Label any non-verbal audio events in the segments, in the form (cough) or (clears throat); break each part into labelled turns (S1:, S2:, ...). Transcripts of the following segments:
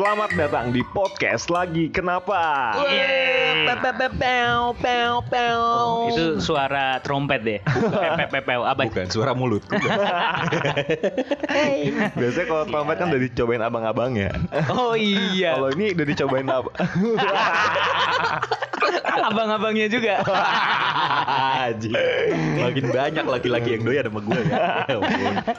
S1: Selamat datang di podcast lagi. Kenapa?
S2: Oh, itu suara trompet deh. (laughs) Apa?
S3: Bukan suara mulut. (laughs)
S1: Biasanya kalau trompet kan udah dicobain abang-abang ya.
S2: Oh iya.
S1: Kalau ini udah dicobain apa? (laughs) (laughs)
S2: Abang-abangnya juga. (laughs)
S3: Makin banyak laki-laki yang doyan sama gue ya. Ya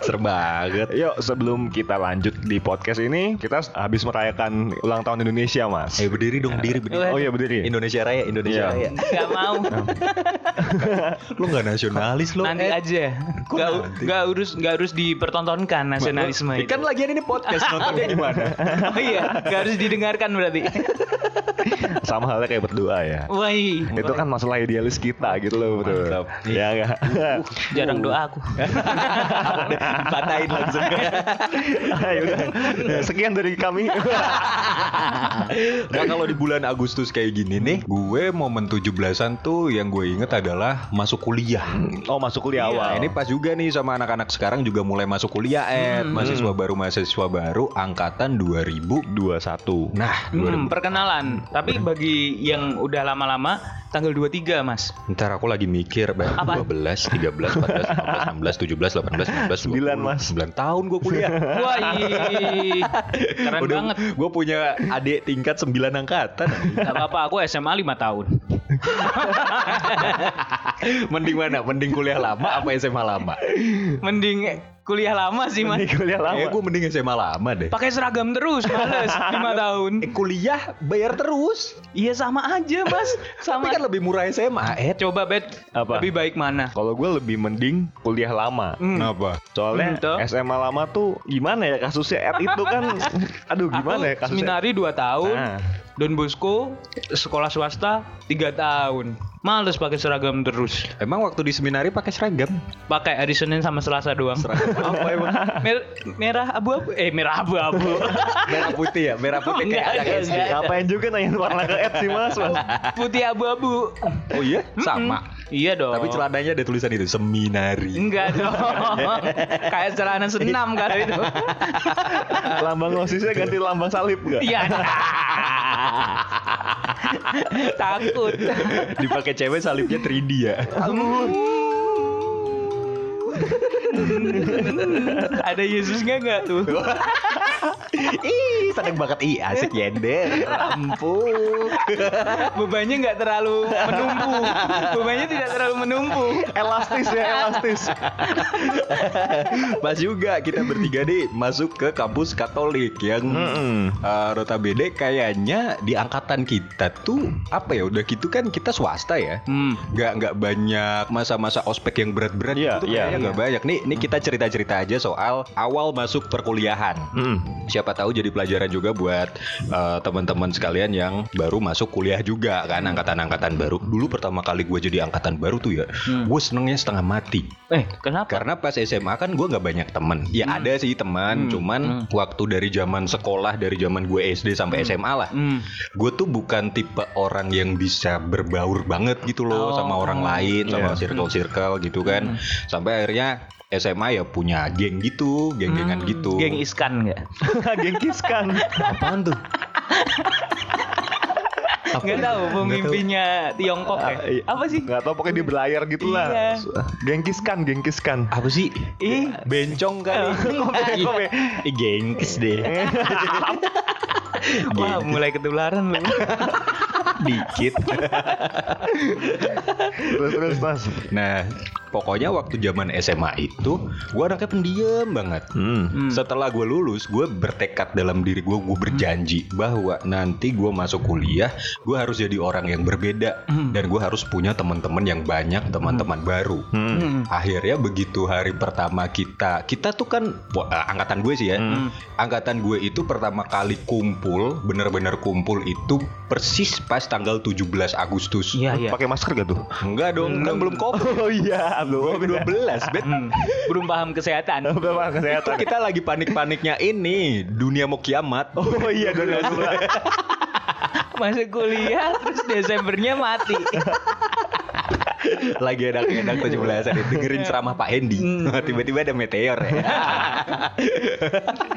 S3: Serem banget.
S1: Yuk sebelum kita lanjut di podcast ini, kita habis merayakan ulang tahun Indonesia, Mas.
S3: Ayo berdiri dong, berdiri, berdiri.
S1: Oh iya berdiri.
S3: Indonesia Raya, Indonesia
S1: Iya.
S3: Raya.
S2: Gak mau. (laughs)
S3: Lu gak nasionalis lu.
S2: Nanti
S3: Eh,
S2: aja.
S3: Kok
S2: Gak,
S3: nanti?
S2: gak harus gak harus dipertontonkan nasionalisme
S3: Eh,
S2: itu.
S3: Kan lagian ini podcast nontonnya gimana?
S2: Oh iya, gak harus didengarkan berarti.
S1: Sama halnya kayak berdoa ya.
S2: Wah,
S1: Itu kan masalah idealis kita gitu loh, betul.
S3: Mantap.
S1: Ya enggak?
S2: jarang doa aku. (laughs)
S3: Patahin langsung. (laughs)
S1: Ayo. Sekian dari kami.
S3: Nah kalau di bulan Agustus kayak gini nih, gue momen 17-an tuh yang gue inget adalah masuk kuliah.
S1: Oh, masuk kuliah awal.
S3: ini pas juga nih sama anak-anak sekarang juga mulai masuk kuliah, Ed. Mahasiswa baru mahasiswa baru angkatan 2000.
S1: 21.
S3: Nah,
S2: Hmm, perkenalan. Tapi bagi yang udah lama-lama tanggal 23, Mas.
S3: Ntar aku lagi mikir, Bang.
S2: Apa?
S3: 12, 13, 14, 15, 16, 17, 18, 19, 20.
S1: Sembilan, Mas.
S3: 9 tahun gue kuliah.
S2: Wah, keren
S3: Udah,
S2: banget.
S3: Gue punya adik tingkat 9 angkatan.
S2: Gak apa-apa, aku SMA 5 tahun. (laughs)
S3: Mending mana? Mending kuliah lama apa SMA lama?
S2: Mending kuliah lama sih, Mas.
S1: Ini kuliah lama.
S3: Kayak gue mending SMA lama deh.
S2: Pakai seragam terus, males. (laughs) 5 tahun.
S3: Eh, kuliah bayar terus.
S2: Iya sama aja, Mas. (laughs)
S3: Tapi
S2: Sama.
S3: kan lebih murah SMA, Ed.
S2: Coba bet
S1: Apa?
S2: lebih baik mana?
S1: Kalau gue lebih mending kuliah lama.
S2: Hmm.
S3: Kenapa?
S1: Soalnya
S2: Hmm, toh.
S1: SMA lama tuh gimana ya kasusnya Ed itu kan (laughs) aduh gimana ya
S2: Aku
S1: kasusnya
S2: seminari 2 tahun.
S1: Nah.
S2: Don Bosco sekolah swasta 3 tahun. Males pakai seragam terus.
S3: Emang waktu di seminari pakai seragam?
S2: Pakai hari Senin sama Selasa doang.
S3: Apa emang? (laughs)
S2: Mer- merah abu-abu eh merah abu-abu. (laughs)
S3: Merah putih ya, merah putih
S2: Enggak,
S3: kayak anak
S2: enggak,
S3: SD.
S2: enggak.
S1: Ngapain juga nanyain warna ke Ed sih mas, mas. (laughs)
S2: Putih abu-abu.
S3: Oh iya, sama.
S2: Iya dong.
S3: Tapi celananya ada tulisan itu seminari.
S2: Enggak dong. Kayak celana senam kan itu.
S1: Lambang osisnya ganti lambang salib gak?
S2: Iya. Takut.
S3: Dipakai cewek salibnya 3D ya. (laughs)
S2: Ada Yesusnya nggak tuh? (laughs)
S3: Ih, seneng banget. Ih, asik yender. Ampun. (laughs)
S2: Bebannya nggak terlalu menumpuk. Bebannya tidak terlalu menumpuk.
S1: Elastis ya, elastis.
S3: Pas juga kita bertiga nih masuk ke kampus Katolik yang
S1: Mm-mm.
S3: uh, notabene kayaknya di angkatan kita tuh apa ya udah gitu kan kita swasta ya.
S2: Hmm.
S3: nggak nggak banyak masa-masa ospek yang berat-berat
S1: Iya,
S3: itu
S1: iya,
S3: kayaknya nggak banyak nih nih kita cerita-cerita aja soal awal masuk perkuliahan
S1: Mm.
S3: siapa tahu jadi pelajaran juga buat uh, teman-teman sekalian yang baru masuk kuliah juga kan angkatan-angkatan baru dulu pertama kali gue jadi angkatan baru tuh ya
S2: Hmm.
S3: gue senengnya setengah mati
S2: Eh, kenapa?
S3: karena pas SMA kan gue nggak banyak temen ya ada sih teman
S2: Hmm.
S3: cuman
S2: Hmm.
S3: waktu dari zaman sekolah dari zaman gue SD sampai SMA lah
S2: Hmm.
S3: gue tuh bukan tipe orang yang bisa berbaur banget gitu loh
S2: Oh.
S3: sama orang lain sama
S1: Iya.
S3: circle-circle gitu kan sampai akhirnya SMA ya punya geng gitu geng-gengan
S2: Hmm.
S3: gitu
S2: Geng iskan nggak? (laughs)
S1: Gengkiskan.
S3: apaan tuh (laughs)
S2: Nggak tahu pemimpinnya Tiongkok ya.
S1: Ah, iya.
S2: Apa sih?
S1: Gak tau pokoknya di belayar gitu lah.
S2: Iya.
S1: Gengkiskan, gengkiskan.
S3: apa sih
S2: Ih,
S3: bencong kali (laughs) gengkes deh
S2: wah mulai ketularan lu.
S3: Dikit
S1: Terus terus mas.
S3: nah pokoknya waktu zaman SMA itu gue anaknya pendiam banget
S1: Hmm.
S2: Hmm.
S3: Setelah gue lulus, gue bertekad dalam diri gue, gue berjanji bahwa nanti gue masuk kuliah, gue harus jadi orang yang berbeda
S2: Hmm.
S3: dan gue harus punya teman-teman yang banyak, teman-teman baru.
S1: Hmm.
S2: Hmm.
S3: Akhirnya begitu hari pertama kita, kita tuh kan eh, angkatan gue sih ya,
S1: Hmm.
S3: angkatan gue itu pertama kali kumpul, bener-bener kumpul itu persis pas tanggal 17 Agustus.
S2: Iya, iya.
S1: Pakai masker gak tuh?
S3: Enggak dong, kan belum covid. (laughs)
S1: Oh iya, belum.
S3: 12, bet.
S2: Hmm. Belum paham kesehatan.
S1: Berapa
S3: Itu
S1: kesehatan?
S3: kita lagi panik-paniknya ini dunia mau kiamat. (laughs)
S1: Oh iya, dua
S2: Masuk kuliah terus Desembernya mati. (laughs)
S3: Lagi enak-enak 17-an ya, dengerin ceramah Pak Hendy. (laughs) Tiba-tiba ada meteor ya.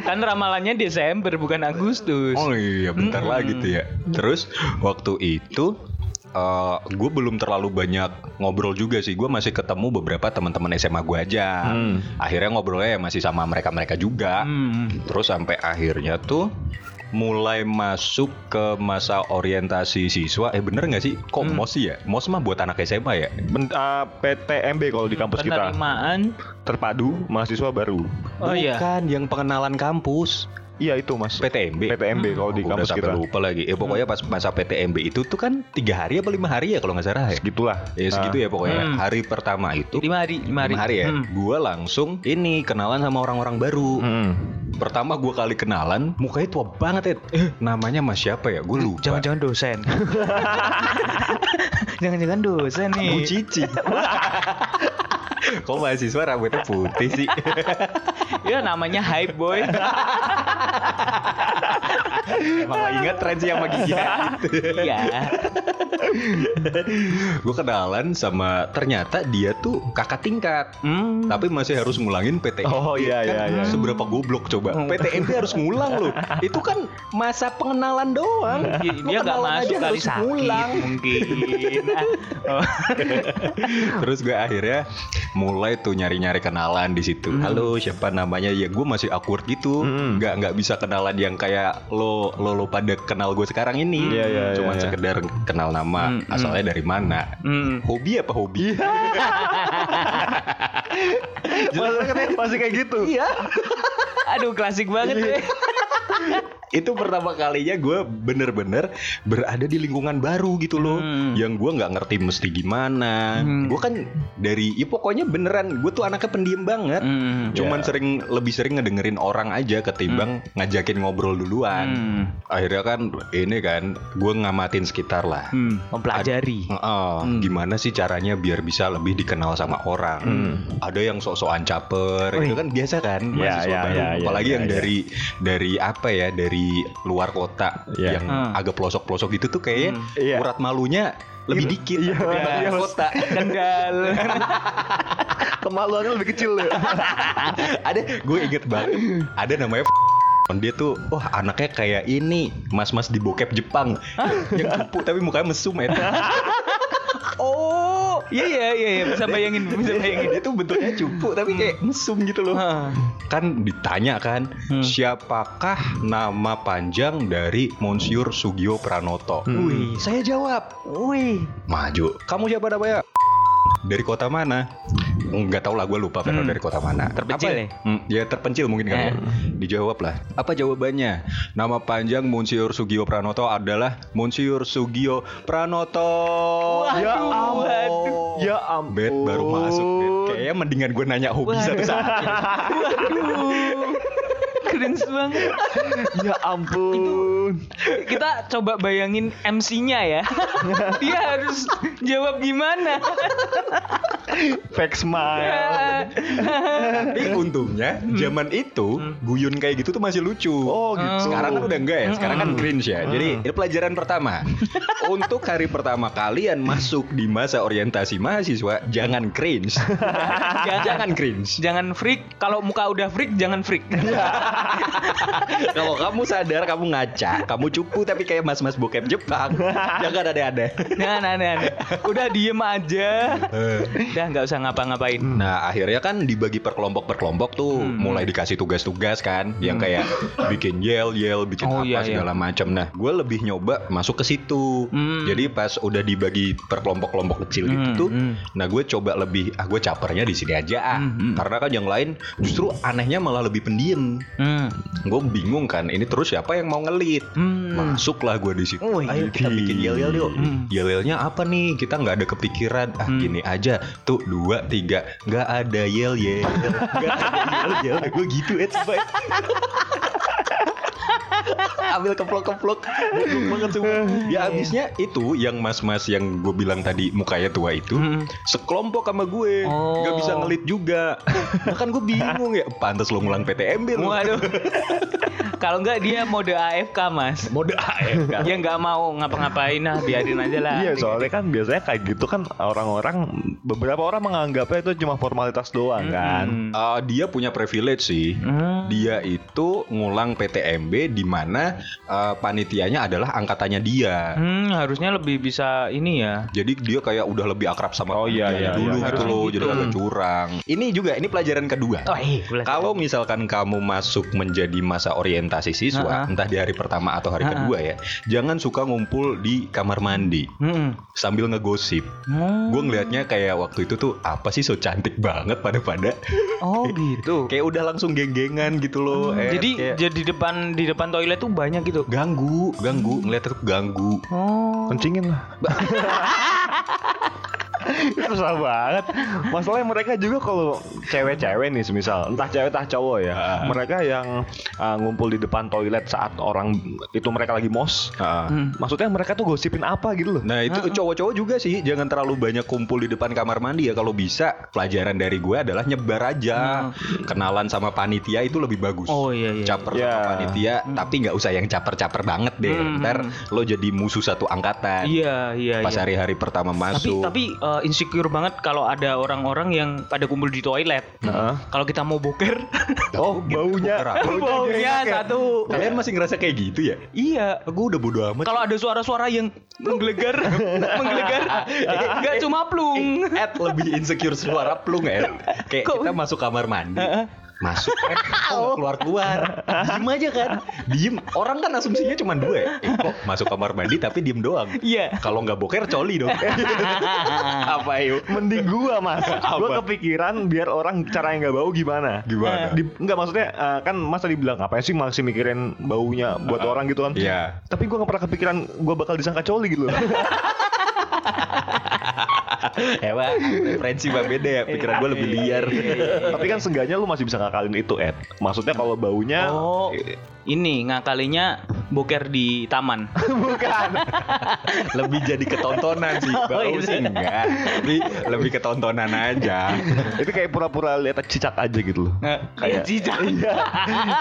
S2: Kan ramalannya Desember bukan Agustus.
S3: Oh iya, bentar
S2: Mm-mm.
S3: lagi tuh ya. Terus waktu itu gue belum terlalu banyak ngobrol juga sih. Gue masih ketemu beberapa teman-teman SMA gue aja.
S1: Hmm.
S3: Akhirnya ngobrolnya ya masih sama mereka-mereka juga.
S2: Hmm.
S3: Terus sampai akhirnya tuh mulai masuk ke masa orientasi siswa. Eh bener nggak sih? Kok
S2: Hmm.
S3: mos ya? Mos mah buat anak SMA ya?
S1: Ben- uh, PTMB kalau di kampus kita
S2: Penerimaan.
S1: terpadu mahasiswa baru.
S2: Oh iya.
S3: Bukan yang pengenalan kampus.
S1: Iya itu mas.
S3: PTMB.
S1: PTMB kalau di
S3: Aku udah
S1: kampus kita.
S3: lupa lagi. Ya pokoknya pas masa PTMB itu tuh kan tiga hari apa lima hari ya kalau nggak salah ya.
S1: Segitulah.
S3: Ya segitu ya pokoknya.
S2: Hmm.
S3: Hari pertama itu
S2: Lima hari, lima hari.
S3: lima hari ya.
S2: Hmm.
S3: Gue langsung ini kenalan sama orang-orang baru.
S1: Hmm.
S3: Pertama gue kali kenalan, mukanya tua banget ya. namanya mas siapa ya? Gue lupa.
S2: Jangan-jangan dosen. (laughs) Jangan-jangan dosen nih.
S3: Bu Cici. Kok mahasiswa rambutnya putih sih?
S2: ya namanya hype boy. (laughs)
S3: Emang inget tren sih sama gigi gitu.
S2: Iya.
S3: gue kenalan sama ternyata dia tuh kakak tingkat.
S2: Hmm.
S3: Tapi masih harus ngulangin PTMB.
S1: Oh, iya,
S3: Kan
S1: iya, iya.
S3: Seberapa goblok coba.
S2: Hmm.
S3: PTMB harus ngulang loh. Itu kan masa pengenalan doang.
S2: Dia
S3: Lu
S2: dia nggak masuk
S3: harus
S2: sakit
S3: ngulang.
S2: mungkin. (laughs) Oh.
S3: Terus gue akhirnya mulai tuh nyari-nyari kenalan di situ.
S2: Hmm.
S3: Halo, siapa namanya? Ya gue masih awkward gitu.
S1: Hmm.
S3: Nggak nggak bisa kenalan yang kayak lo lo lo pada kenal gue sekarang ini.
S1: Iya, iya,
S3: Cuman
S1: iya, iya.
S3: sekedar kenal nama,
S2: Hmm,
S3: asalnya dari mana.
S2: Hmm.
S3: Hobi apa hobi? (laughs)
S1: Masih, masih kayak gitu.
S3: Iya.
S2: Aduh klasik banget deh. (laughs)
S3: itu pertama kalinya gue bener-bener berada di lingkungan baru gitu loh
S2: Hmm.
S3: yang gue nggak ngerti mesti gimana
S2: Hmm.
S3: gue kan dari ya pokoknya beneran gue tuh anaknya pendiam banget
S2: Hmm.
S3: cuman
S1: Ya.
S3: sering lebih sering ngedengerin orang aja ketimbang ngajakin ngobrol duluan
S2: Hmm.
S3: akhirnya kan ini kan gue ngamatin sekitar lah
S2: Hmm. Mempelajari.
S3: Heeh,
S2: Hmm.
S3: gimana sih caranya biar bisa lebih dikenal sama orang?
S1: Hmm.
S3: Ada yang sok-sokan caper,
S2: Wih.
S3: itu kan biasa kan,
S1: Ya,
S3: mahasiswa
S1: ya,
S3: baru.
S1: ya, ya,
S3: Apalagi
S1: ya,
S3: yang
S1: ya.
S3: dari dari apa ya, dari luar kota
S1: Ya.
S3: yang
S2: Hmm.
S3: agak pelosok-pelosok gitu tuh kayaknya
S2: Hmm.
S1: Iya.
S3: urat malunya lebih dikit
S1: Iya,
S3: daripada
S1: iya,
S3: di
S1: Mas.
S3: kota.
S2: Kendal. (laughs)
S1: Kemaluannya lebih kecil ya.
S3: ada, gue inget banget, ada namanya (laughs) dia tuh, wah anaknya kayak ini, mas-mas di bokep Jepang, (laughs) yang kupu tapi mukanya mesum ya. (laughs)
S2: Oh, iya iya iya iya. bisa bayangin, bisa bayangin.
S3: dia tuh bentuknya cupu tapi kayak mesum gitu loh. Kan ditanya kan,
S2: Hmm.
S3: siapakah nama panjang dari Monsiur Sugio Pranoto?
S1: Hmm.
S2: Wih,
S3: Saya jawab,
S2: wih.
S3: maju. Kamu siapa namanya? Dari kota mana? Nggak tahu lah, gue lupa Vero
S2: Hmm.
S3: dari kota mana.
S2: Terpencil
S3: Apa-
S2: ya?
S3: Hmm, ya terpencil mungkin kan.
S2: Eh.
S3: Dijawab lah. Apa jawabannya? Nama panjang Monsiur Sugio Pranoto adalah Monsiur Sugio Pranoto.
S2: Waduh,
S1: Ya ampun.
S2: waduh.
S1: Ya ampun.
S3: Bet baru masuk Bet. Kayaknya mendingan gue nanya hobi satu-satu.
S2: Waduh. Keren banget.
S1: Ya ampun.
S2: Kita coba bayangin MC-nya ya. Dia harus jawab gimana.
S1: Fake smile.
S3: Tapi untungnya zaman itu guyun kayak gitu tuh masih lucu.
S1: Oh gitu.
S3: Sekarang kan udah enggak ya, sekarang kan cringe ya. Jadi ini pelajaran pertama. Untuk hari pertama kalian masuk di masa orientasi mahasiswa, jangan cringe. jangan cringe.
S2: Jangan freak. Kalau muka udah freak, jangan freak. (laughs)
S3: Kalau kamu sadar kamu ngaca, kamu cupu tapi kayak mas-mas bokep Jepang, jangan ada-ada.
S2: Jangan aneh-aneh. Udah diem aja. Udah nggak usah ngapa-ngapain.
S3: Nah akhirnya kan dibagi per kelompok per kelompok tuh
S2: Hmm.
S3: mulai dikasih tugas-tugas kan yang kayak bikin yel yel bikin
S2: Oh,
S3: apa
S2: iya, iya.
S3: segala macam. Nah gue lebih nyoba masuk ke situ.
S2: Hmm.
S3: Jadi pas udah dibagi per kelompok-kelompok kecil gitu
S2: Hmm,
S3: tuh,
S2: hmm.
S3: nah gue coba lebih ah gue capernya di sini aja ah.
S2: Hmm, hmm.
S3: Karena kan yang lain justru anehnya malah lebih pendiam.
S2: Hmm.
S3: Gue bingung kan ini terus siapa yang mau ngelit?
S2: Hmm.
S3: Masuklah gue di situ.
S2: Wih,
S3: Ayo kita bikin yel yel yuk.
S2: Hmm.
S3: Yel yelnya apa nih? Kita nggak ada kepikiran. Ah
S2: Hmm.
S3: gini aja. Tuh dua tiga. Nggak ada yel yel. (laughs) Nggak ada yel yel. Gue gitu ya coba. (laughs) Ambil keplok-keplok Goblok banget semua Ya abisnya itu Yang mas-mas yang gue bilang tadi Mukanya tua itu
S2: Hmm.
S3: Sekelompok sama gue
S2: Oh.
S3: Gak bisa ngelit juga Nah kan gue bingung ya Pantes lo ngulang PTMB lo
S2: Waduh. Kalau enggak dia mode AFK mas.
S3: Mode AFK.
S2: Dia nggak mau ngapa-ngapain nah biarin aja lah.
S1: Iya soalnya kan biasanya kayak gitu kan orang-orang beberapa orang menganggapnya itu cuma formalitas doang kan.
S2: Hmm.
S3: Uh, dia punya privilege sih.
S2: Hmm.
S3: Dia itu ngulang PTMB di mana uh, panitianya adalah angkatannya dia.
S2: Hmm, harusnya lebih bisa ini ya.
S3: Jadi dia kayak udah lebih akrab sama
S1: Oh, iya,
S3: panitianya
S1: iya,
S3: dulu
S1: iya.
S3: gitu loh,
S2: gitu.
S3: jadi agak curang. Ini juga ini pelajaran kedua.
S2: Oh iya.
S3: Kalau misalkan kamu masuk menjadi masa orientasi siswa,
S2: Ha-ha.
S3: entah di hari pertama atau hari
S2: Ha-ha.
S3: kedua ya, jangan suka ngumpul di kamar mandi
S2: Hmm.
S3: sambil ngegosip.
S2: Hmm.
S3: Gue ngelihatnya kayak waktu itu tuh apa sih so cantik banget pada pada.
S2: Oh gitu. (laughs)
S3: kayak udah langsung geng-gengan gitu loh.
S2: Hmm,
S3: eh,
S2: jadi
S3: kayak
S2: jadi depan di depan toilet tuh banyak gitu.
S3: ganggu, ganggu, ngeliat tuh ganggu.
S2: Oh.
S1: Kencingin lah. (laughs) (laughs) Susah banget. Masalahnya mereka juga kalau cewek-cewek nih semisal entah cewek entah cowok ya, mereka yang uh, ngumpul di depan toilet saat orang itu mereka lagi mos.
S3: Ah.
S2: Hmm.
S1: Maksudnya mereka tuh gosipin apa gitu loh.
S3: Nah itu cowok-cowok juga sih Jangan terlalu banyak kumpul di depan kamar mandi ya Kalau bisa pelajaran dari gue adalah nyebar aja Kenalan sama panitia itu lebih bagus
S2: Oh, iya, iya.
S3: Caper
S1: Iya.
S3: sama panitia Tapi nggak usah yang caper-caper banget deh
S2: Hmm.
S3: Ntar lo jadi musuh satu angkatan
S2: Iya iya
S3: Pas
S2: iya.
S3: hari-hari pertama
S2: Tapi
S3: masuk
S2: tapi uh, insecure banget kalau ada orang-orang yang pada kumpul di toilet.
S1: Heeh.
S2: Kalau kita mau boker, (laughs)
S1: Oh baunya,
S2: baunya satu.
S3: Kalian masih ngerasa kayak gitu ya?
S2: Iya.
S3: Gue udah bodo amat
S2: Kalau ada suara-suara yang menggelegar, (laughs) menggelegar, nggak cuma plung.
S3: Ed lebih insecure suara plung Ed Kayak kita masuk kamar mandi Masuk. Kok keluar keluar Diem aja kan. Diem. Orang kan asumsinya cuma dua ya. Eh, kok masuk kamar mandi tapi diem doang?
S2: Iya.
S3: Kalau nggak boker coli dong. (laughs) Apa yuk?
S1: Mending gua mas, gua kepikiran biar orang cara yang nggak bau gimana?
S3: Gimana?
S1: Di, enggak maksudnya uh, kan masa dibilang apa sih masih mikirin baunya buat orang gitu kan?
S3: Iya.
S1: Tapi gua gak pernah kepikiran gua bakal disangka coli gitu (laughs)
S3: Hewan Referensi mah beda ya Pikiran gue lebih liar.
S1: Tapi kan seenggaknya lu masih bisa ngakalin itu Ed. Maksudnya kalau baunya
S2: Oh, ini ngakalinya boker di taman. (laughs)
S1: bukan. (laughs)
S3: Lebih jadi ketontonan sih
S2: Oh,
S3: Bau
S2: iya.
S3: sih enggak Tapi lebih ketontonan aja
S1: itu kayak pura-pura lihat cicak aja gitu loh.
S2: Kayak cicak.
S1: Iya.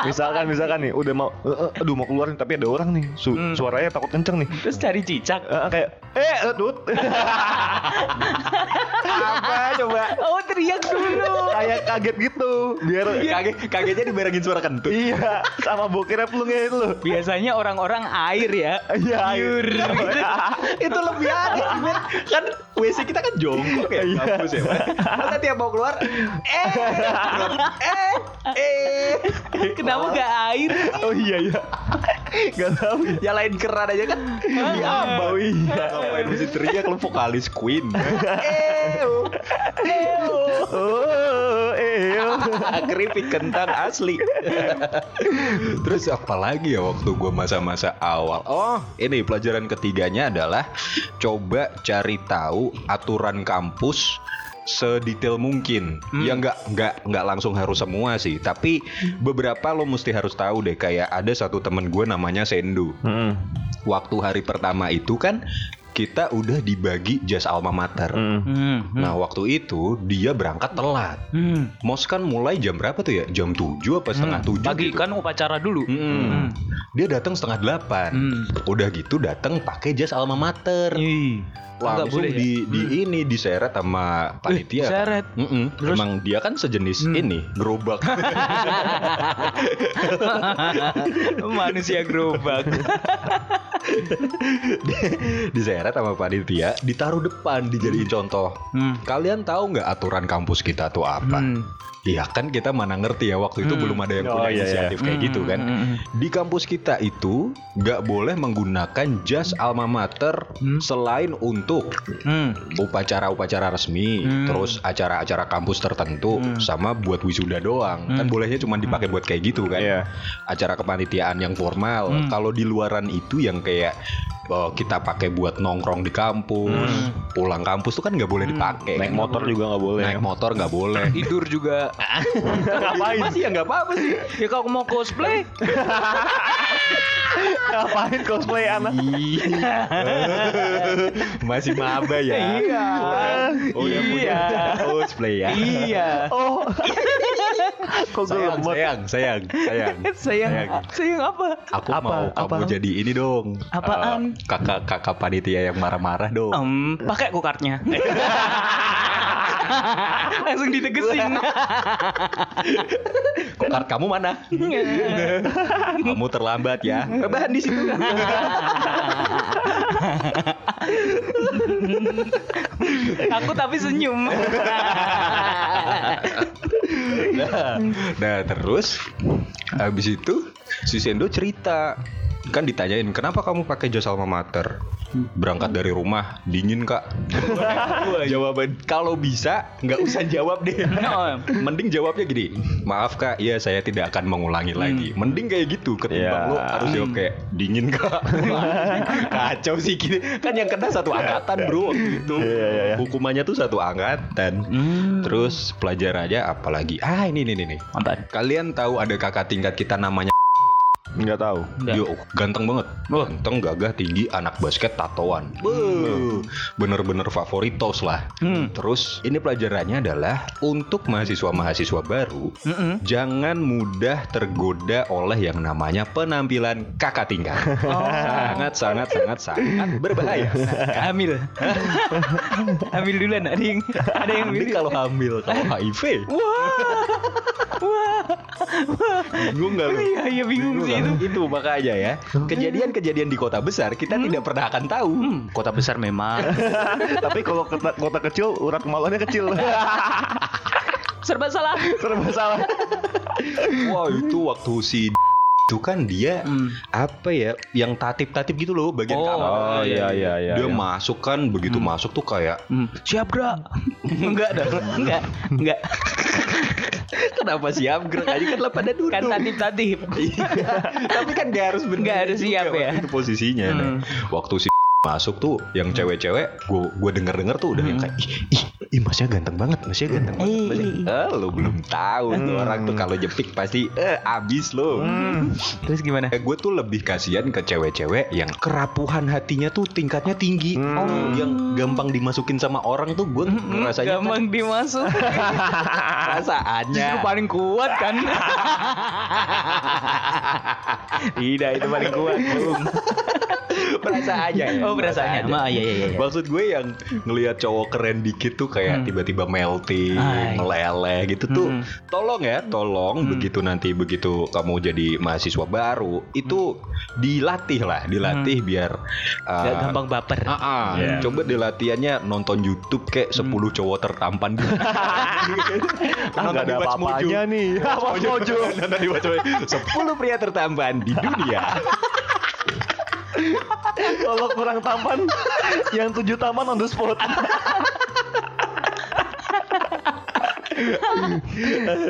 S1: misalkan misalkan nih udah mau eh, eh, aduh mau keluar nih tapi ada orang nih. Su-
S2: Hmm.
S1: Suaranya takut kenceng nih.
S2: Terus cari cicak.
S1: Eh, kayak eh dut. (laughs) apa coba?
S2: Oh teriak dulu.
S1: Kayak kaget gitu. Biar
S3: Kaget Kagetnya dibarengin suara kentut
S1: Iya, sama bokirnya pelungnya itu.
S2: Biasanya orang-orang air ya.
S1: Iya,
S2: Pure. (laughs)
S3: itu lebih aneh kan WC kita kan jongkok ya
S1: Iya.
S3: kampus ya Mas. masa tiap mau keluar eh eh eh
S2: Kenapa nggak air?
S1: Oh iya iya. Gak tahu.
S3: nyalain keran aja kan
S1: Iya, bau iya.
S3: ngapain mesti teriak lu vokalis Queen (laughs) eh
S1: Oh, eh. (laughs)
S3: keripik kentang asli. (laughs) Terus apa lagi ya waktu gue masa-masa awal? Oh ini pelajaran ketiganya adalah coba cari tahu aturan kampus sedetail mungkin. Ya nggak nggak nggak langsung harus semua sih tapi beberapa lo mesti harus tahu deh. Kayak ada satu temen gue namanya Sendu.
S1: Hmm.
S3: waktu hari pertama itu kan kita udah dibagi jas alma mater
S1: Hmm.
S2: Hmm.
S3: nah waktu itu dia berangkat telat
S2: Hmm.
S3: Mos kan mulai jam berapa tuh ya? Jam 7 apa setengah tujuh
S2: Pagi
S3: gitu.
S2: kan upacara dulu.
S3: Mm-mm. Dia datang setengah delapan.
S2: Hmm.
S3: Udah gitu datang pakai jas alma mater.
S2: Nggak
S3: Langsung
S2: boleh ya?
S3: di, di ini diseret sama panitia. kan.
S2: diseret?
S3: Mm-mm.
S2: Terus?
S3: Emang dia kan sejenis
S2: Hmm.
S3: ini gerobak. (laughs)
S2: Manusia gerobak. (laughs)
S3: diseret sama panitia, ditaruh depan, dijadiin contoh.
S2: Hmm.
S3: Kalian tahu nggak aturan kampus kita tuh apa?
S2: Hmm.
S3: Iya kan kita mana ngerti ya waktu itu
S2: Hmm.
S3: belum ada yang
S1: Oh,
S3: punya
S1: iya, iya.
S3: inisiatif kayak
S2: Hmm,
S3: gitu kan.
S2: hmm, hmm.
S3: Di kampus kita itu nggak boleh menggunakan jas alma mater
S2: Hmm.
S3: selain untuk
S2: Hmm.
S3: upacara-upacara resmi,
S2: Hmm.
S3: terus acara-acara kampus tertentu,
S2: Hmm.
S3: sama buat wisuda doang. Kan
S2: Hmm.
S3: bolehnya cuma dipakai buat kayak gitu kan.
S1: Iya.
S3: Acara kepanitiaan yang formal.
S2: Hmm.
S3: Kalau di luaran itu yang kayak Yeah. Oh, kita pakai buat nongkrong di kampus,
S2: Hmm.
S3: pulang kampus tuh kan nggak boleh
S2: Hmm.
S3: dipakai.
S1: Naik motor juga nggak boleh.
S3: Naik motor nggak boleh. (laughs)
S2: Tidur juga.
S3: Ngapain sih ya nggak apa-apa sih.
S2: ya kalau mau cosplay. (laughs)
S1: Ngapain cosplay anak? (laughs)
S3: Masih maba ya.
S2: Iya.
S3: Oh, punya
S2: Iya.
S3: cosplay ya.
S2: iya.
S1: Oh, Kok
S3: sayang,
S1: lemot?
S3: sayang, sayang, sayang.
S2: sayang, sayang apa?
S3: Aku
S1: Apa?
S3: mau kamu
S1: Apa?
S3: jadi ini dong.
S2: Apaan?
S3: Kakak kakak panitia yang marah-marah dong.
S2: Em, pakai kukartnya. (laughs) Langsung ditegesin. (laughs)
S3: Kokar kamu mana? kamu terlambat ya. Rebahan di situ. (laughs)
S2: Aku tapi senyum.
S3: nah, nah, terus habis itu si Sendo cerita kan ditanyain kenapa kamu pakai jas alma mater? Berangkat dari rumah dingin kak. (laughs) Jawaban kalau bisa nggak usah jawab deh. (laughs)
S2: Oh.
S3: mending jawabnya gini maaf kak ya saya tidak akan mengulangi lagi. Mending kayak gitu ketimbang
S1: Ya.
S3: lo harus jawab kayak dingin kak. (laughs) Kacau sih gini. Kan yang kena satu angkatan bro waktu itu.
S1: Iya, iya, iya.
S3: hukumannya tuh satu angkatan. Terus pelajarannya apalagi ah ini ini ini kalian tahu ada kakak tingkat kita namanya
S1: Nggak tahu.
S2: Nggak.
S3: Yo, ganteng banget. Ganteng, gagah, tinggi, anak basket, tatoan. Beuh, Bener-bener favoritos lah.
S2: Hmm.
S3: Terus ini pelajarannya adalah untuk mahasiswa-mahasiswa baru,
S2: Mm-mm.
S3: jangan mudah tergoda oleh yang namanya penampilan kakak tingkat. Sangat, sangat, sangat, sangat berbahaya.
S2: Hamil. (laughs) Hamil duluan ada yang ada yang
S3: Mending kalau hamil, kalau HIV. Bingung nggak lu?
S2: Iya, iya bingung sih itu.
S3: itu makanya ya kejadian-kejadian di kota besar kita tidak pernah akan tahu
S2: Hmm, kota besar memang. (laughs)
S1: Tapi kalau kota, kota kecil urat kemaluannya kecil. (laughs)
S2: Serba salah.
S1: Serba salah.
S3: Wah itu waktu si itu kan dia
S2: Hmm.
S3: apa ya yang tatip-tatip gitu loh bagian
S2: Oh,
S3: kamar.
S1: Oh iya iya iya.
S3: dia
S1: iya.
S3: masuk kan begitu masuk tuh kayak
S2: Hmm. Siap, Gra. (laughs) Enggak dong. Enggak. Enggak. (laughs)
S3: kenapa siap gerak aja kan lah pada duduk.
S2: Kan tatip-tatip. (laughs)
S3: Tapi kan gak harus bener
S2: Nggak harus siap ya.
S3: Itu posisinya.
S2: Hmm.
S3: Nah, Waktu si masuk tuh yang cewek-cewek gue gue denger denger tuh udah yang kayak ih, ih, ih masnya ganteng banget masnya ganteng banget
S2: Eh.
S3: masnya eh, lo belum tahu tuh orang tuh kalau jepik pasti eh abis lo
S2: Terus gimana?
S3: Eh, gue tuh lebih kasihan ke cewek-cewek yang kerapuhan hatinya tuh tingkatnya tinggi.
S1: Hmm.
S3: Oh, yang gampang dimasukin sama orang tuh gue rasanya
S2: Gampang dimasuk. (laughs)
S3: perasaannya.
S2: Justru paling kuat kan. (laughs) Tidak, itu paling kuat. (laughs)
S3: Perasaannya. ya.
S2: Oh, perasaannya. Ma, iya, iya, iya.
S3: Maksud gue yang ngelihat cowok keren dikit tuh kayak
S2: Hmm.
S3: tiba-tiba melting,
S2: Ay.
S3: meleleh gitu tuh.
S2: Hmm.
S3: Tolong ya, tolong begitu nanti begitu kamu jadi mahasiswa baru itu dilatih lah, dilatih biar uh,
S2: Gak gampang baper.
S3: Ah, ah.
S1: Iya.
S3: coba di latihannya nonton YouTube kayak 10 cowok tertampan di (laughs)
S1: Ah, nggak ada apa-apanya nih. Apa mojo?
S3: Nonton di. 10 (laughs) (laughs) pria tertampan di dunia.
S1: Kalau kurang tampan, yang tujuh tampan on the spot.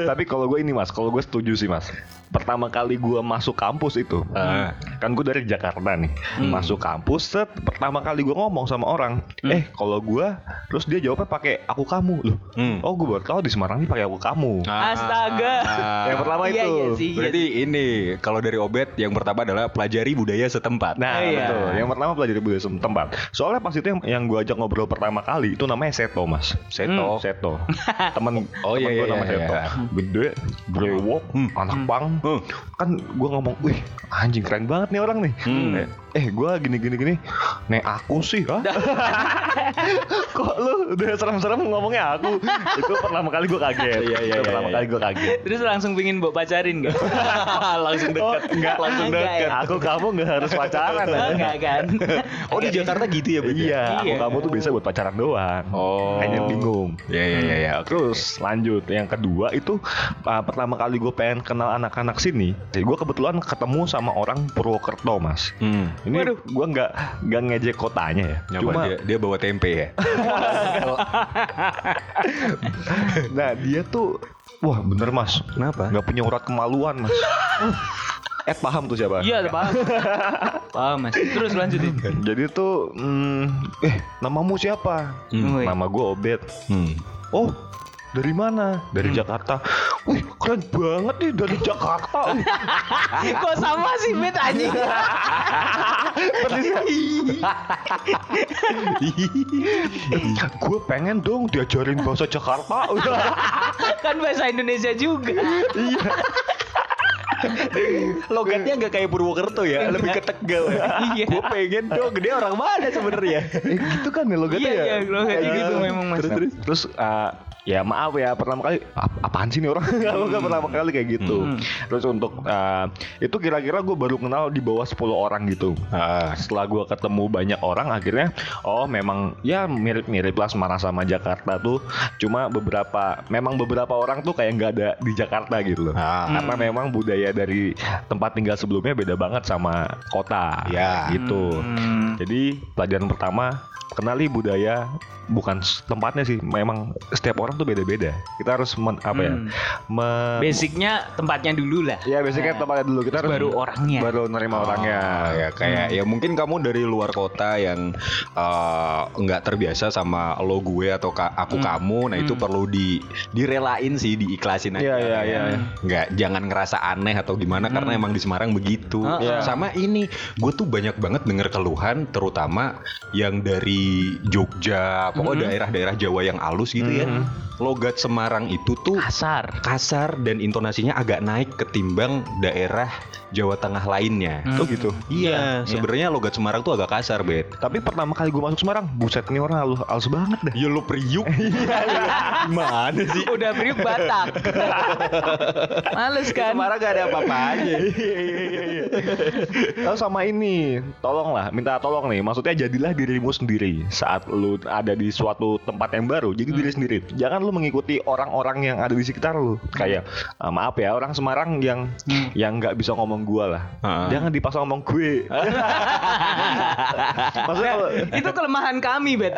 S1: Tapi kalau gue ini mas, kalau gue setuju sih mas. Pertama kali gue masuk kampus itu,
S3: Ah.
S1: Kan gue dari Jakarta nih, masuk kampus. Set, pertama kali gue ngomong sama orang, eh kalau gue, terus dia jawabnya pakai aku kamu loh.
S3: Hmm.
S1: Oh gue baru tahu di Semarang nih pakai aku kamu.
S2: Astaga.
S3: Ah.
S1: Yang pertama
S2: Iya,
S1: itu.
S2: iya sih, iya
S3: Berarti ini kalau dari Obet yang pertama adalah pelajari budaya setempat.
S1: Nah
S2: Iya.
S1: betul. Yang pertama pelajari budaya setempat. Soalnya pas itu yang, yang gue ajak ngobrol pertama kali itu namanya Seto mas.
S3: Seto.
S1: Seto. (laughs) Temen.
S3: Oh, iya,
S1: temen gue
S3: iya,
S1: nama
S3: iya,
S1: Seto.
S3: iya.
S1: Gede, brewok,
S3: Hmm.
S1: anak pang.
S3: Hmm.
S1: Kan gue ngomong, wih anjing keren banget nih orang nih.
S3: Hmm.
S1: Eh, eh gue gini gini gini. Nek aku sih, hah? (laughs) Kok lu udah serem-serem ngomongnya aku? itu pertama kali gue kaget.
S3: Iya, iya,
S1: Itu
S3: iya,
S1: pertama
S3: iya.
S1: kali gue kaget.
S2: Terus langsung pingin bawa pacarin gak? (laughs)
S3: langsung
S1: Oh, enggak,
S2: langsung deket.
S1: Aku kamu nggak harus (laughs) pacaran.
S2: Enggak kan?
S3: Oh di Jakarta gitu ya Bet?
S1: Iya, aku
S2: Iya.
S1: kamu tuh bisa buat pacaran doang.
S3: Oh.
S1: Hanya bingung.
S3: Ya ya ya ya.
S1: Terus lanjut yang kedua itu uh, pertama kali gue pengen kenal anak-anak sini. Jadi gue kebetulan ketemu sama orang Purwokerto mas.
S3: Hmm.
S1: Ini gue nggak nggak ngejek kotanya ya.
S3: Nyaman
S1: Cuma
S3: dia, dia bawa tempe ya. (laughs)
S1: nah dia tuh wah bener mas.
S3: Kenapa?
S1: Nggak punya urat kemaluan mas. (laughs) Eh paham tuh siapa?
S2: Iya, paham. Paham, Mas. Terus lanjutin.
S1: Jadi tuh hmm, eh namamu siapa?
S3: Hmm.
S1: Nama gue Obet.
S3: Hmm.
S1: Oh, dari mana? Dari
S2: Hmm.
S1: Jakarta. wih keren banget nih dari Jakarta. (laughs)
S2: Kok sama sih Bet anjing? (laughs)
S1: gue pengen dong diajarin bahasa Jakarta. (laughs)
S2: kan bahasa Indonesia juga.
S3: Logatnya nggak kayak Purwokerto ya, lebih ke Tegal.
S2: Iya.
S3: Gue pengen dong, dia orang mana sebenarnya?
S1: eh, gitu kan ya logatnya
S2: Iya,
S1: ya.
S2: iya, logatnya
S1: Iya.
S2: gitu memang, Mas.
S1: Terus terus, terus eh, ya maaf ya pertama kali "Ap- apaan sih nih orang (laughs) kalau kan pertama kali kayak gitu.
S2: Hmm.
S1: Terus untuk eh, itu kira-kira gue baru kenal di bawah 10 orang gitu.
S3: Ah,
S1: Setelah gue ketemu banyak orang akhirnya oh memang ya mirip-mirip lah Semarang sama Jakarta tuh. Cuma beberapa memang beberapa orang tuh kayak nggak ada di Jakarta gitu loh.
S3: Ah.
S1: Karena memang budaya dari tempat tinggal sebelumnya beda banget sama kota.
S3: Ya.
S1: Gitu.
S2: Hmm.
S1: Jadi pelajaran pertama kenali budaya bukan tempatnya sih, memang setiap orang tuh beda-beda. Kita harus men- apa ya?
S2: Hmm.
S1: me-
S2: Basicnya tempatnya dulu lah.
S1: ya basicnya tempatnya dulu kita
S2: Terus
S1: harus
S2: baru orangnya.
S1: baru nerima orangnya.
S3: Ah, ya kayak ya mungkin kamu dari luar kota yang eh, nggak terbiasa sama lo gue atau ka- aku kamu, nah itu perlu di direlain sih, diiklasin aja.
S1: Iya, iya,
S3: Kayak
S1: iya, iya.
S3: Nggak jangan ngerasa aneh atau gimana karena emang di Semarang begitu.
S2: Ah,
S1: Iya.
S3: Sama ini, gue tuh banyak banget denger keluhan, terutama yang dari Jogja, pokoknya daerah-daerah Jawa yang halus gitu ya. Logat Semarang itu tuh
S2: Kasar.
S3: kasar dan intonasinya agak naik ketimbang daerah Jawa Tengah lainnya.
S2: Hmm.
S1: Oh gitu.
S3: Iya,
S2: Iya.
S3: sebenarnya logat Semarang tuh agak kasar, Bet.
S1: Tapi pertama kali gue masuk Semarang, buset ini orang halus, halus banget dah.
S3: Ya lo priuk. (laughs) Gimana sih?
S2: Udah beri Batak. (laughs) Males kan?
S3: Semarang gak ada apa-apanya. (laughs)
S1: Lalu sama ini, tolonglah, minta tolong nih. Maksudnya jadilah dirimu sendiri saat lu ada di suatu tempat yang baru. Jadi diri sendiri. Jangan lu mengikuti orang-orang yang ada di sekitar lu. Kayak ah, maaf ya, orang Semarang yang yang nggak bisa ngomong gua lah.
S3: Heeh.
S1: Jangan dipasang ngomong gue. (laughs) Maksudnya kalau-
S2: Itu kelemahan kami, Bet.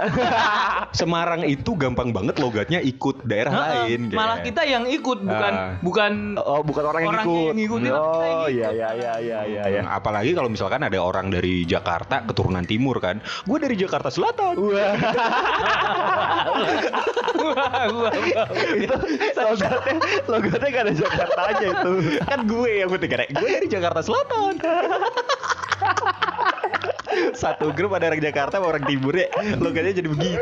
S2: (laughs)
S3: Semarang itu gampang banget logatnya ikut daerah lain. kayak.
S2: Malah kita yang ikut bukan
S3: Ah.
S2: bukan
S1: Oh, bukan orang yang ngikut.
S2: yang ngikutin,
S1: Oh, iya iya iya iya iya ya.
S3: Nah, apalagi kalau misalkan ada orang dari Jakarta keturunan timur kan gue dari Jakarta Selatan
S2: Wah, wah, wah.
S1: itu logatnya logatnya gak ada Jakartanya itu.
S3: kan gue yang penting kan gue dari Jakarta Selatan satu grup ada orang Jakarta sama orang timur ya logatnya jadi begitu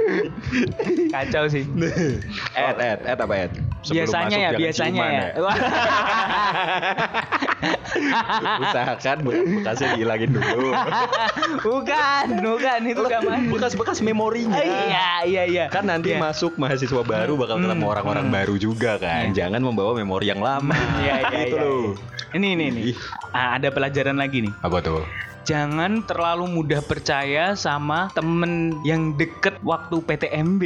S2: Kacau sih.
S3: Ed, Ed, Ed apa Ed? Sebelum
S2: biasanya
S3: masuk
S2: ya, biasanya ya. Wah.
S3: Usahakan bekasnya dihilangin dulu.
S2: bukan, bukan itu gak main.
S3: Bekas-bekas memorinya.
S2: Iya, iya, iya.
S3: Kan nanti
S2: Iya.
S3: masuk mahasiswa baru bakal ketemu orang-orang baru juga kan. Jangan membawa memori yang lama.
S2: Iya, iya,
S3: Itu
S2: iya,
S3: loh.
S2: Ini, ini, ini.
S3: Ih.
S2: Ah, ada pelajaran lagi nih.
S3: Apa tuh?
S2: Jangan terlalu mudah percaya sama temen yang deket waktu PTMB.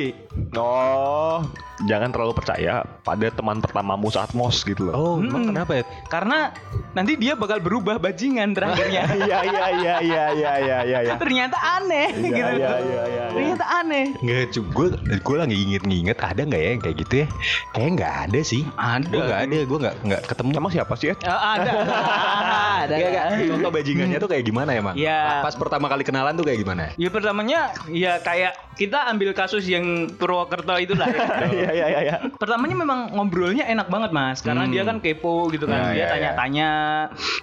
S1: Oh, jangan terlalu percaya pada teman pertamamu saat mos gitu loh.
S3: Oh,
S2: Hmm.
S3: emang kenapa ya?
S2: Karena nanti dia bakal berubah bajingan terakhirnya. (laughs)
S1: Iya iya iya iya iya iya iya. iya.
S2: Ternyata aneh
S1: Iya,
S2: gitu.
S1: iya, iya, iya, iya.
S2: Ternyata aneh.
S3: Nggak, gue gue lagi inget-nginget ada nggak ya yang kayak gitu ya? Kayaknya nggak ada sih.
S2: Ada.
S3: Gue nggak ada, gue nggak nggak ketemu.
S1: Emang siapa sih ya?
S2: Eh, ada. ada.
S3: Nggak, nggak. Contoh bajingannya tuh kayak gimana emang?
S2: Ya.
S3: Pas pertama kali kenalan tuh kayak gimana?
S2: Ya pertamanya ya kayak kita ambil kasus yang Purwokerto itulah ya. (laughs)
S1: Iya iya iya. iya.
S2: Pertamanya memang ngobrolnya enak banget mas, karena
S3: Hmm.
S2: dia kan kepo gitu kan,
S3: Ya,
S2: dia
S3: ya,
S2: tanya-tanya,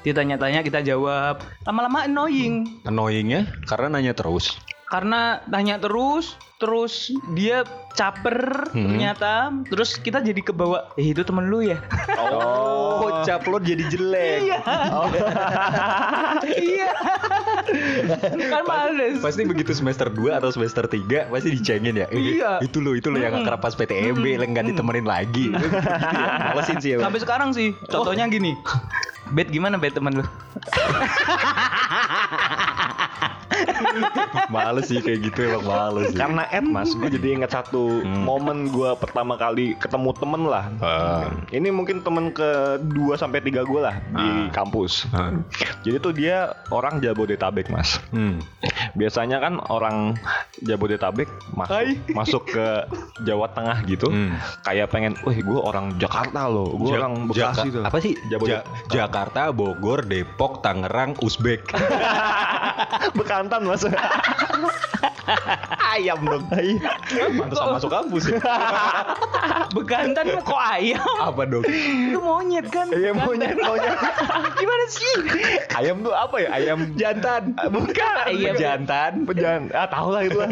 S2: dia tanya-tanya kita jawab, lama-lama annoying,
S3: Annoyingnya karena nanya terus.
S2: Karena tanya terus, terus dia caper
S3: Hmm.
S2: ternyata, terus kita jadi kebawa, eh itu temen lu ya?
S3: Oh, (laughs) cap lo jadi jelek.
S2: Iya. (laughs) iya. kan males.
S3: Pasti begitu semester 2 atau semester 3 pasti dicengin ya. Eh,
S2: Iya.
S3: Itu lo, itu lo yang
S2: Mm-mm.
S3: kerap pas PTMB yang nggak ditemenin lagi. Gitu ya. Malesin sih (laughs) ya.
S2: Sampai sekarang sih, contohnya gini. Bet gimana bet temen lu?
S3: Males sih kayak gitu emang males sih.
S1: Karena Ed mas, gue jadi ingat satu
S3: Hmm.
S1: momen gue pertama kali ketemu temen lah.
S3: Ah.
S1: Ini mungkin temen ke 2 sampai tiga gue lah di
S3: Ah.
S1: kampus.
S3: Ah.
S1: Jadi tuh dia orang Jabodetabek mas.
S3: Hmm.
S1: Biasanya kan orang Jabodetabek masuk masuk ke Jawa Tengah gitu,
S3: Hmm.
S1: kayak pengen, wih gue orang Jakarta loh, gue
S3: Ja-
S1: orang Bekasi
S3: Jaka-
S1: tuh.
S3: Apa sih?
S1: Jabodet-
S3: Ja- Jakarta, Bogor, Depok, Tangerang, Uzbek. (laughs)
S1: Bekantan mas. (laughs)
S3: Ayam dong. Pantesan masuk kampus ya. (laughs)
S2: Bekantan kok ayam?
S3: Apa dong?
S2: Itu monyet kan?
S1: Iya monyet monyet. (laughs)
S2: Gimana sih?
S1: Ayam tuh apa ya? Ayam
S3: Jantan.
S1: bukan.
S2: Iya,
S3: Jantan.
S1: Pejan, ah tahu lah itu lah.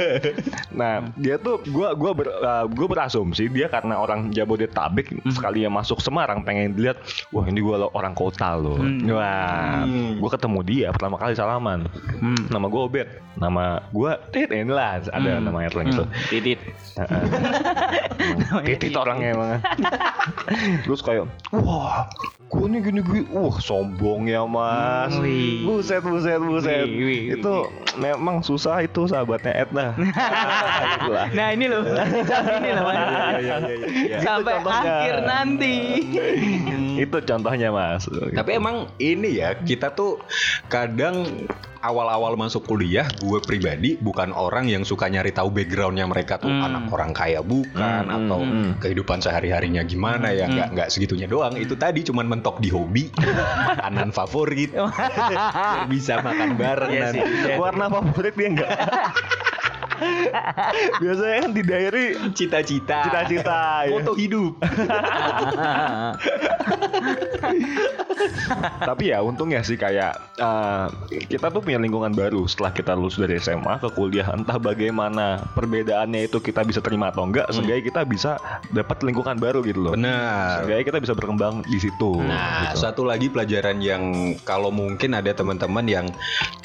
S1: Nah dia tuh gua gua ber, uh, gua berasumsi dia karena orang Jabodetabek sekali yang masuk Semarang pengen dilihat wah ini gua lo- orang kota loh.
S2: Hmm.
S1: Wah, gua ketemu dia pertama kali salaman.
S2: Hmm.
S1: Nama gua Obet, nama gua Tit inilah ada
S2: Hmm.
S1: nama Erlang itu.
S2: Titit.
S1: Heeh. Emang Titit orangnya emang. (laughs) Terus kayak wah gue nih gini gini wah sombong ya mas
S2: Wih.
S1: buset buset buset
S2: Wih, wih,
S1: itu memang susah itu sahabatnya Edna. (laughs)
S2: Nah ini loh, (laughs) ini loh.
S1: Iya, iya, iya.
S2: Sampai akhir nanti.
S1: Itu contohnya mas
S3: Tapi emang ini ya, kita tuh kadang awal-awal masuk kuliah, gue pribadi bukan orang yang suka nyari tahu backgroundnya mereka tuh
S2: Hmm.
S3: anak orang kaya bukan
S1: Hmm,
S3: atau
S1: hmm, hmm.
S3: kehidupan sehari-harinya gimana ya,
S2: Hmm.
S3: nggak nggak segitunya doang. Itu tadi cuman mentok di hobi, makanan favorit, (laughs) bisa makan bareng
S2: Iya. Iya.
S1: warna favorit dia enggak (laughs) (laughs) biasanya kan di diary
S3: cita-cita,
S1: cita-cita ya.
S3: foto hidup. (laughs)
S1: Tapi ya untungnya sih kayak eh, kita tuh punya lingkungan baru setelah kita lulus dari SMA ke kuliah entah bagaimana perbedaannya itu kita bisa terima atau enggak, seenggaknya kita bisa dapat lingkungan baru gitu loh.
S3: Benar.
S1: Seenggaknya kita bisa berkembang di situ.
S3: Nah,
S1: gitu.
S3: satu lagi pelajaran yang kalau mungkin ada teman-teman yang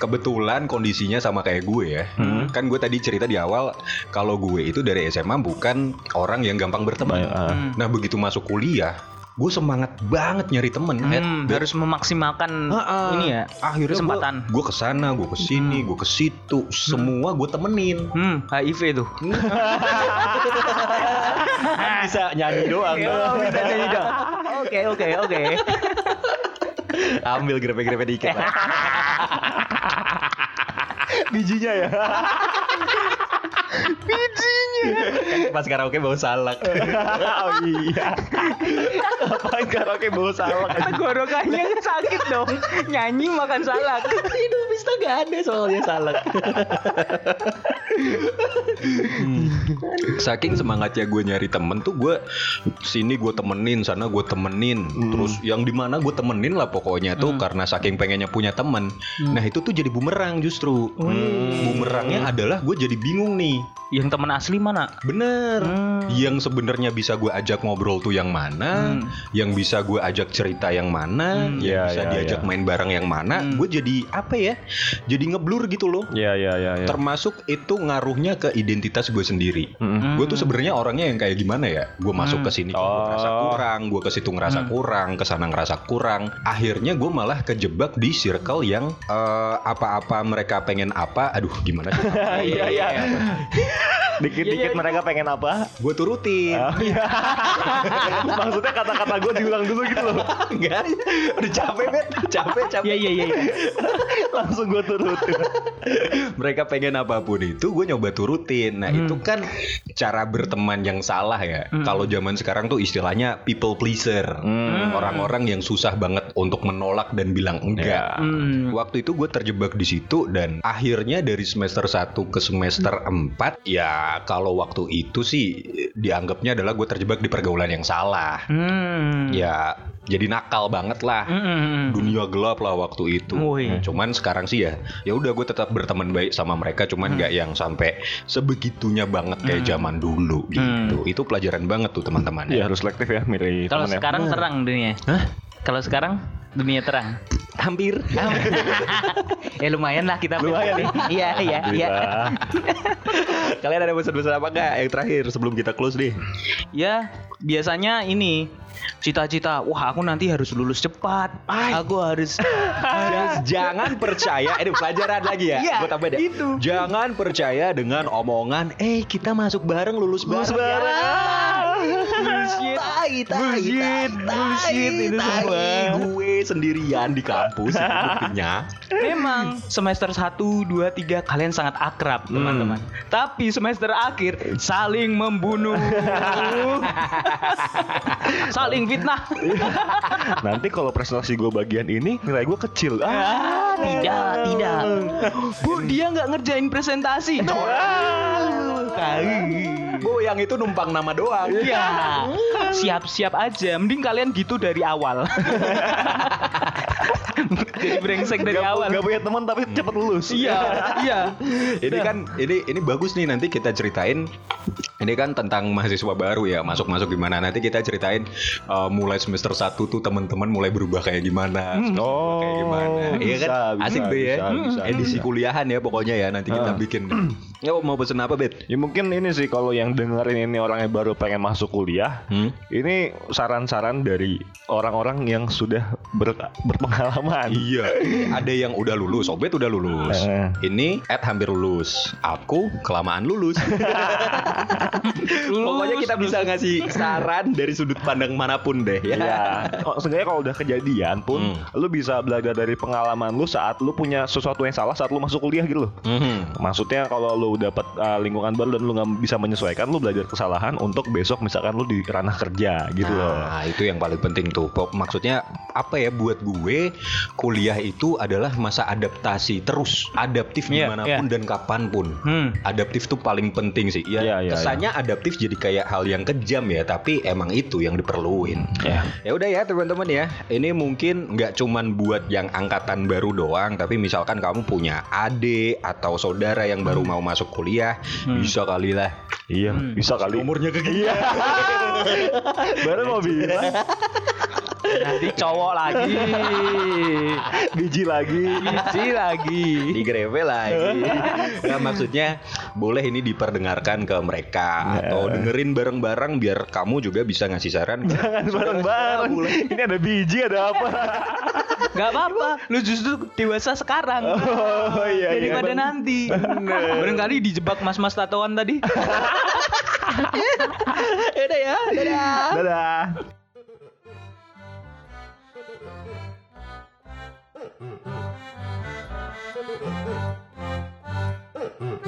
S3: kebetulan kondisinya sama kayak gue ya.
S1: Hmm.
S3: Kan gue tadi cerita di awal kalau gue itu dari SMA bukan orang yang gampang berteman.
S1: Banyak, ah.
S2: Hmm.
S3: Nah, begitu masuk kuliah, gue semangat banget nyari temen. Ed.
S2: Hmm, harus memaksimalkan
S3: Ah, ah.
S2: ini ya
S3: Akhirnya
S2: kesempatan.
S3: gue ke sana, gue ke sini, gue ke situ, semua gue temenin.
S2: Hmm, HIV tuh. (laughs)
S1: bisa nyanyi doang.
S2: Oh, bisa nyanyi dong. (laughs) Oke, oke, oke.
S1: Ambil grepe-grepe dikit. lah. (laughs) Bijinya ya.
S3: Kan pas karaoke bawa salak. (laughs)
S1: oh iya. Apaan karaoke bawa salak?
S2: Tenggorokannya sakit dong. Nyanyi makan salak.
S3: Itu bisa gak ada soalnya salak. Saking semangatnya gue nyari temen tuh gue sini gue temenin, sana gue temenin, terus yang di mana gue temenin lah pokoknya tuh karena saking pengennya punya temen. Nah itu tuh jadi bumerang justru. Bumerangnya adalah gue jadi bingung nih.
S2: Yang teman asli mana?
S3: Bener.
S2: Hmm.
S3: Yang sebenarnya bisa gue ajak ngobrol tuh yang mana,
S2: Hmm.
S3: yang bisa gue ajak cerita yang mana,
S2: Hmm.
S3: yang
S1: Iya,
S3: bisa
S1: iya,
S3: diajak
S1: iya.
S3: main bareng yang mana,
S2: Hmm.
S3: gue jadi apa ya? Jadi ngeblur gitu loh.
S1: Iya iya iya. iya.
S3: Termasuk itu ngaruhnya ke identitas gue sendiri.
S1: Mm-mm.
S3: Gue tuh sebenarnya orangnya yang kayak gimana ya? Gue masuk
S2: Hmm.
S3: ke sini kok gue ngerasa
S1: Oh.
S3: kurang, gue ke situ ngerasa
S2: Hmm.
S3: kurang, ke sana ngerasa kurang. Akhirnya gue malah kejebak di circle yang eh, apa-apa mereka pengen apa, aduh gimana sih? (laughs)
S1: Iya iya. (laughs) Dikit-dikit
S2: Iya, iya,
S1: mereka pengen apa?
S3: gue turutin.
S1: Oh, iya. (laughs) Maksudnya kata-kata gue diulang dulu gitu loh.
S3: Enggak, udah capek bet, capek capek.
S2: Iya, iya, iya. iya.
S1: Langsung gue turutin. (laughs)
S3: Mereka pengen apa pun itu, gue nyoba turutin. Nah
S2: Hmm.
S3: itu kan cara berteman yang salah ya.
S2: Hmm.
S3: Kalau zaman sekarang tuh istilahnya people pleaser,
S1: Hmm.
S3: orang-orang yang susah banget untuk menolak dan bilang enggak.
S1: Ya.
S2: Hmm.
S3: Waktu itu gue terjebak di situ dan akhirnya dari semester 1 ke semester 4 ya kalau waktu itu sih dianggapnya adalah gue terjebak di pergaulan yang salah.
S2: Hmm.
S3: Ya jadi nakal banget lah.
S2: Hmm.
S3: Dunia gelap lah waktu itu.
S2: Wih.
S3: Cuman sekarang sih ya, ya udah gue tetap berteman baik sama mereka, cuman nggak yang sampai sebegitunya banget kayak zaman dulu gitu. Itu pelajaran banget tuh teman-teman.
S1: Iya harus selektif ya milih
S2: Kalau
S1: ya.
S2: sekarang terang dunia. Kalau sekarang dunia terang.
S3: Hampir. (laughs)
S2: ya lumayan lah kita.
S1: Lumayan nih.
S2: Iya, iya, iya. (laughs)
S3: Kalian ada pesan-pesan apa nggak yang terakhir sebelum kita close deh?
S2: Ya, biasanya ini cita-cita, wah aku nanti harus lulus cepat. Aku harus (laughs)
S3: Ja- jangan percaya, ini pelajaran lagi ya.
S2: Iya,
S3: Gua tambah deh.
S2: itu.
S3: Jangan percaya dengan omongan, eh kita masuk bareng lulus bareng.
S1: bareng.
S3: Ya.
S2: Bullshit.
S3: Tai, tai,
S2: Bullshit,
S3: tai,
S2: bullshit
S3: tai,
S2: itu
S3: tai.
S2: semua.
S3: Gue sendirian di kampus buktinya.
S2: Memang semester 1, 2, 3 kalian sangat akrab, teman-teman. Tapi semester akhir saling membunuh. (laughs) saling fitnah.
S1: Nanti kalau presentasi gue bagian ini nilai gue kecil. Ah,
S2: tidak, tidak. Bu, dia nggak ngerjain presentasi. Kali.
S3: Bu, yang itu numpang nama doang.
S2: Iya. Siap-siap aja. Mending kalian gitu dari awal. (laughs) Jadi brengsek dari
S1: Gak,
S2: awal.
S1: gak punya teman tapi cepet lulus.
S2: Iya, iya.
S3: Ini kan ini ini bagus nih nanti kita ceritain ini kan tentang mahasiswa baru ya masuk-masuk gimana nanti kita ceritain uh, mulai semester 1 tuh teman-teman mulai berubah kayak gimana dua
S1: Oh,
S3: kayak gimana iya kan
S1: bisa, bisa,
S3: asik deh ya
S1: bisa, bisa,
S3: edisi
S1: bisa.
S3: kuliahan ya pokoknya ya nanti kita
S1: Ah.
S3: bikin (clears throat) ya mau pesen apa bet
S1: Ya mungkin ini sih kalau yang dengerin ini orang yang baru pengen masuk kuliah,
S3: Hmm?
S1: ini saran-saran dari orang-orang yang sudah ber- berpengalaman. (laughs)
S3: Iya, ada yang udah lulus, Obet udah lulus.
S1: Eh.
S3: Ini Ed hampir lulus. Aku kelamaan (laughs) lulus. Pokoknya kita bisa ngasih saran dari sudut pandang mana pun deh ya.
S1: Iya. Oh, Seenggaknya kalau udah kejadian pun,
S3: Hmm.
S1: lu bisa belajar dari pengalaman lu saat lu punya sesuatu yang salah saat lu masuk kuliah gitu loh.
S3: Mhm.
S1: Maksudnya kalau lu dapat uh, lingkungan baru dan lu nggak bisa menyesuaikan, lu belajar kesalahan untuk besok misalkan lu di ranah kerja gitu loh.
S3: Nah, itu yang paling penting tuh. Maksudnya apa ya buat gue kuliah itu adalah masa adaptasi terus, adaptif
S2: Iya,
S3: di mana pun
S2: iya.
S3: dan kapan pun.
S2: Hmm.
S3: Adaptif tuh paling penting sih. Ya,
S1: Iya, iya,
S3: kesannya adaptif jadi kayak hal yang kejam ya, tapi emang itu yang diperluin.
S1: Ya.
S3: Ya udah ya teman-teman ya. Ini mungkin nggak cuman buat yang angkatan baru doang, tapi misalkan kamu punya adik atau saudara yang baru mau masuk kuliah, bisa kali lah.
S1: Iya,
S2: Hmm.
S1: bisa kali.
S3: Umurnya ke
S1: Iya. (laughs) Baru mau bilang
S2: Nanti cowok lagi.
S1: biji lagi.
S2: Biji lagi.
S3: di grepe lagi. Nah, maksudnya boleh ini diperdengarkan ke mereka
S1: Ya.
S3: atau dengerin bareng-bareng biar kamu juga bisa ngasih saran.
S1: Jangan bareng-bareng.
S3: boleh.
S1: Ini ada biji ada apa?
S2: Gak apa-apa. Lu justru dewasa sekarang.
S1: Oh iya iya.
S2: Daripada nanti. Barangkali dijebak mas-mas tatoan tadi. (laughs)
S3: Yaudah ya, dadah.
S1: Dadah. Thank you.